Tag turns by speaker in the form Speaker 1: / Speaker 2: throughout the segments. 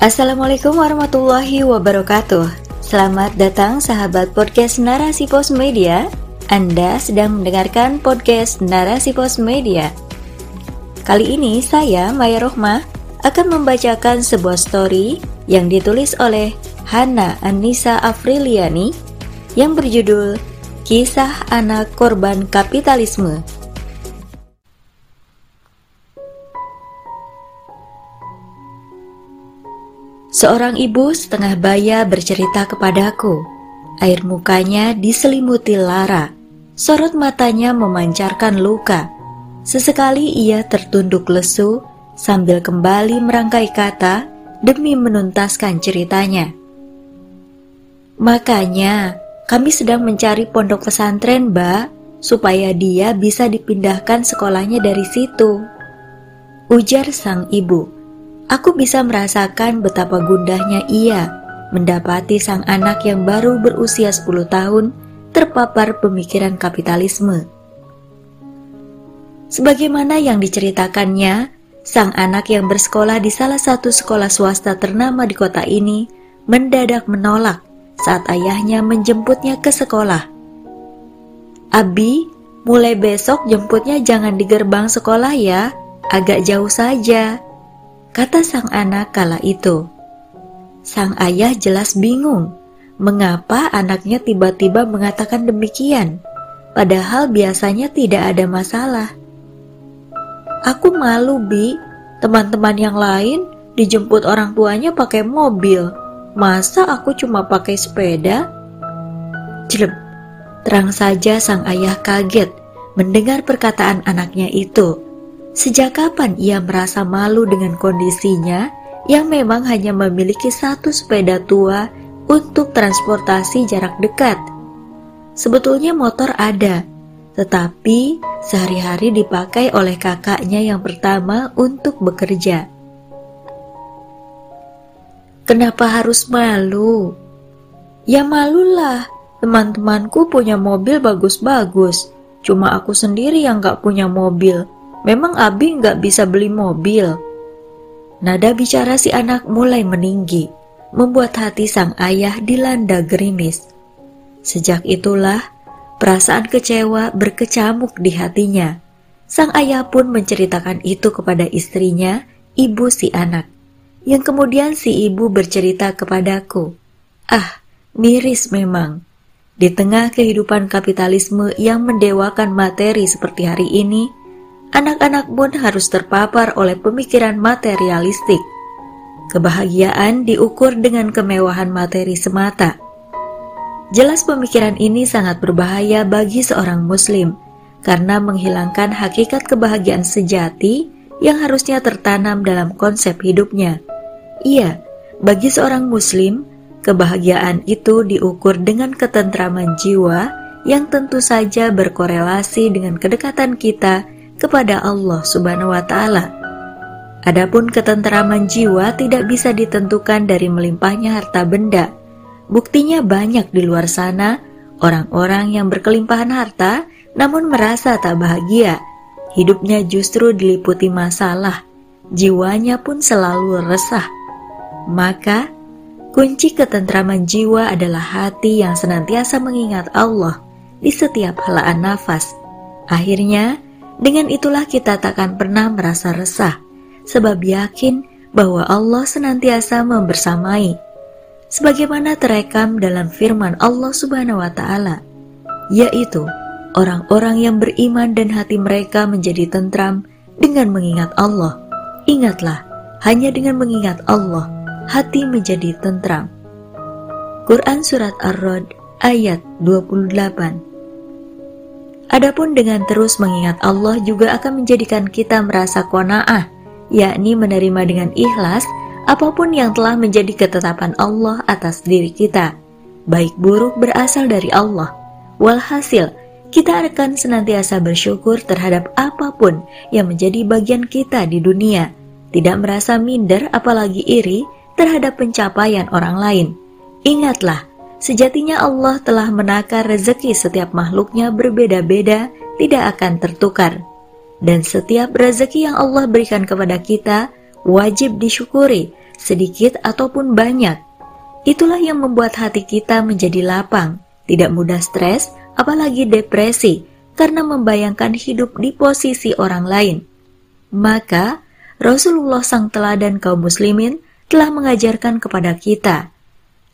Speaker 1: Assalamualaikum warahmatullahi wabarakatuh. Selamat datang sahabat podcast Narasi Pos Media. Anda sedang mendengarkan podcast Narasi Pos Media. Kali ini saya, Maya Rohmah, akan membacakan sebuah story yang ditulis oleh Hana Anissa Afriliani yang berjudul Kisah Anak Korban Kapitalisme Seorang ibu setengah baya bercerita kepadaku. Air mukanya diselimuti lara. Sorot matanya memancarkan luka. Sesekali ia tertunduk lesu sambil kembali merangkai kata demi menuntaskan ceritanya. Makanya, kami sedang mencari pondok pesantren, Mbak, supaya dia bisa dipindahkan sekolahnya dari situ. Ujar sang ibu. Aku bisa merasakan betapa gundahnya ia mendapati sang anak yang baru berusia 10 tahun terpapar pemikiran kapitalisme. Sebagaimana yang diceritakannya, sang anak yang bersekolah di salah satu sekolah swasta ternama di kota ini mendadak menolak saat ayahnya menjemputnya ke sekolah. Abi, mulai besok jemputnya jangan di gerbang sekolah ya, agak jauh saja kata sang anak kala itu. Sang ayah jelas bingung, mengapa anaknya tiba-tiba mengatakan demikian, padahal biasanya tidak ada masalah. Aku malu, Bi. Teman-teman yang lain dijemput orang tuanya pakai mobil. Masa aku cuma pakai sepeda? Jeleb. Terang saja sang ayah kaget mendengar perkataan anaknya itu. Sejak kapan ia merasa malu dengan kondisinya yang memang hanya memiliki satu sepeda tua untuk transportasi jarak dekat? Sebetulnya motor ada, tetapi sehari-hari dipakai oleh kakaknya yang pertama untuk bekerja. Kenapa harus malu? Ya malulah, teman-temanku punya mobil bagus-bagus, cuma aku sendiri yang gak punya mobil Memang Abi nggak bisa beli mobil. Nada bicara si anak mulai meninggi, membuat hati sang ayah dilanda gerimis. Sejak itulah, perasaan kecewa berkecamuk di hatinya. Sang ayah pun menceritakan itu kepada istrinya, ibu si anak. Yang kemudian si ibu bercerita kepadaku. Ah, miris memang. Di tengah kehidupan kapitalisme yang mendewakan materi seperti hari ini, anak-anak pun harus terpapar oleh pemikiran materialistik. Kebahagiaan diukur dengan kemewahan materi semata. Jelas pemikiran ini sangat berbahaya bagi seorang muslim karena menghilangkan hakikat kebahagiaan sejati yang harusnya tertanam dalam konsep hidupnya. Iya, bagi seorang muslim, kebahagiaan itu diukur dengan ketentraman jiwa yang tentu saja berkorelasi dengan kedekatan kita kepada Allah Subhanahu wa taala. Adapun ketenteraman jiwa tidak bisa ditentukan dari melimpahnya harta benda. Buktinya banyak di luar sana orang-orang yang berkelimpahan harta namun merasa tak bahagia. Hidupnya justru diliputi masalah, jiwanya pun selalu resah. Maka, kunci ketentraman jiwa adalah hati yang senantiasa mengingat Allah di setiap helaan nafas. Akhirnya, dengan itulah kita takkan pernah merasa resah, sebab yakin bahwa Allah senantiasa membersamai. Sebagaimana terekam dalam firman Allah Subhanahu wa taala, yaitu orang-orang yang beriman dan hati mereka menjadi tentram dengan mengingat Allah. Ingatlah, hanya dengan mengingat Allah, hati menjadi tentram. Quran Surat Ar-Rod ayat 28 Adapun dengan terus mengingat Allah juga akan menjadikan kita merasa kona'ah, yakni menerima dengan ikhlas apa pun yang telah menjadi ketetapan Allah atas diri kita, baik buruk berasal dari Allah. Walhasil, kita akan senantiasa bersyukur terhadap apa pun yang menjadi bagian kita di dunia, tidak merasa minder apalagi iri terhadap pencapaian orang lain. Ingatlah, Sejatinya Allah telah menakar rezeki setiap makhluknya berbeda-beda, tidak akan tertukar. Dan setiap rezeki yang Allah berikan kepada kita wajib disyukuri, sedikit ataupun banyak. Itulah yang membuat hati kita menjadi lapang, tidak mudah stres, apalagi depresi, karena membayangkan hidup di posisi orang lain. Maka, Rasulullah sang teladan kaum muslimin telah mengajarkan kepada kita,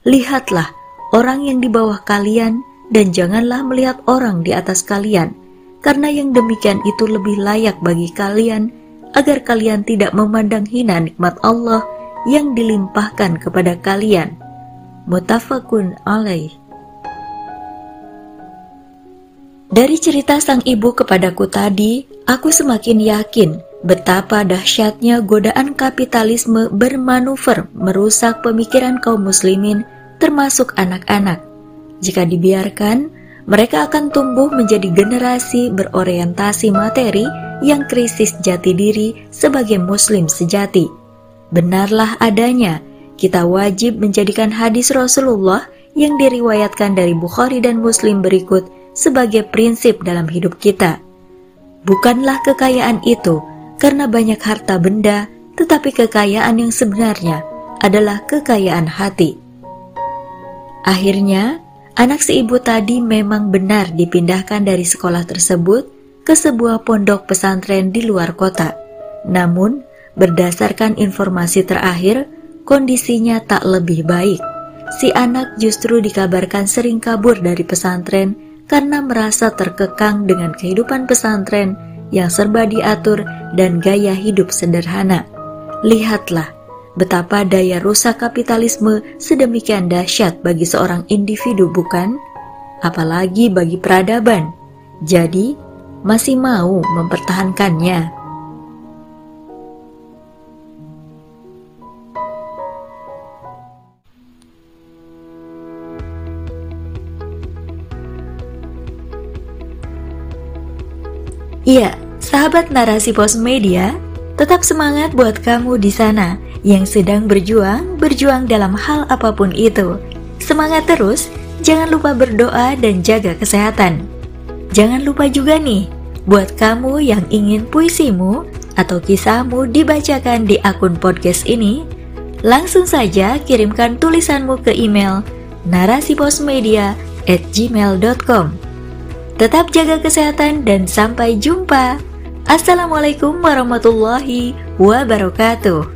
Speaker 1: Lihatlah orang yang di bawah kalian dan janganlah melihat orang di atas kalian, karena yang demikian itu lebih layak bagi kalian agar kalian tidak memandang hina nikmat Allah yang dilimpahkan kepada kalian. Mutafakun alaih. Dari cerita sang ibu kepadaku tadi, aku semakin yakin betapa dahsyatnya godaan kapitalisme bermanuver merusak pemikiran kaum muslimin termasuk anak-anak. Jika dibiarkan, mereka akan tumbuh menjadi generasi berorientasi materi yang krisis jati diri sebagai muslim sejati. Benarlah adanya, kita wajib menjadikan hadis Rasulullah yang diriwayatkan dari Bukhari dan Muslim berikut sebagai prinsip dalam hidup kita. Bukanlah kekayaan itu karena banyak harta benda, tetapi kekayaan yang sebenarnya adalah kekayaan hati. Akhirnya, anak si ibu tadi memang benar dipindahkan dari sekolah tersebut ke sebuah pondok pesantren di luar kota. Namun, berdasarkan informasi terakhir, kondisinya tak lebih baik. Si anak justru dikabarkan sering kabur dari pesantren karena merasa terkekang dengan kehidupan pesantren yang serba diatur dan gaya hidup sederhana. Lihatlah betapa daya rusak kapitalisme sedemikian dahsyat bagi seorang individu, bukan? Apalagi bagi peradaban. Jadi, masih mau mempertahankannya. Iya, sahabat narasi pos media, tetap semangat buat kamu di sana yang sedang berjuang, berjuang dalam hal apa pun itu. Semangat terus, jangan lupa berdoa dan jaga kesehatan. Jangan lupa juga nih, buat kamu yang ingin puisimu atau kisahmu dibacakan di akun podcast ini, langsung saja kirimkan tulisanmu ke email narasiposmedia@gmail.com. Tetap jaga kesehatan dan sampai jumpa. Assalamualaikum warahmatullahi wabarakatuh.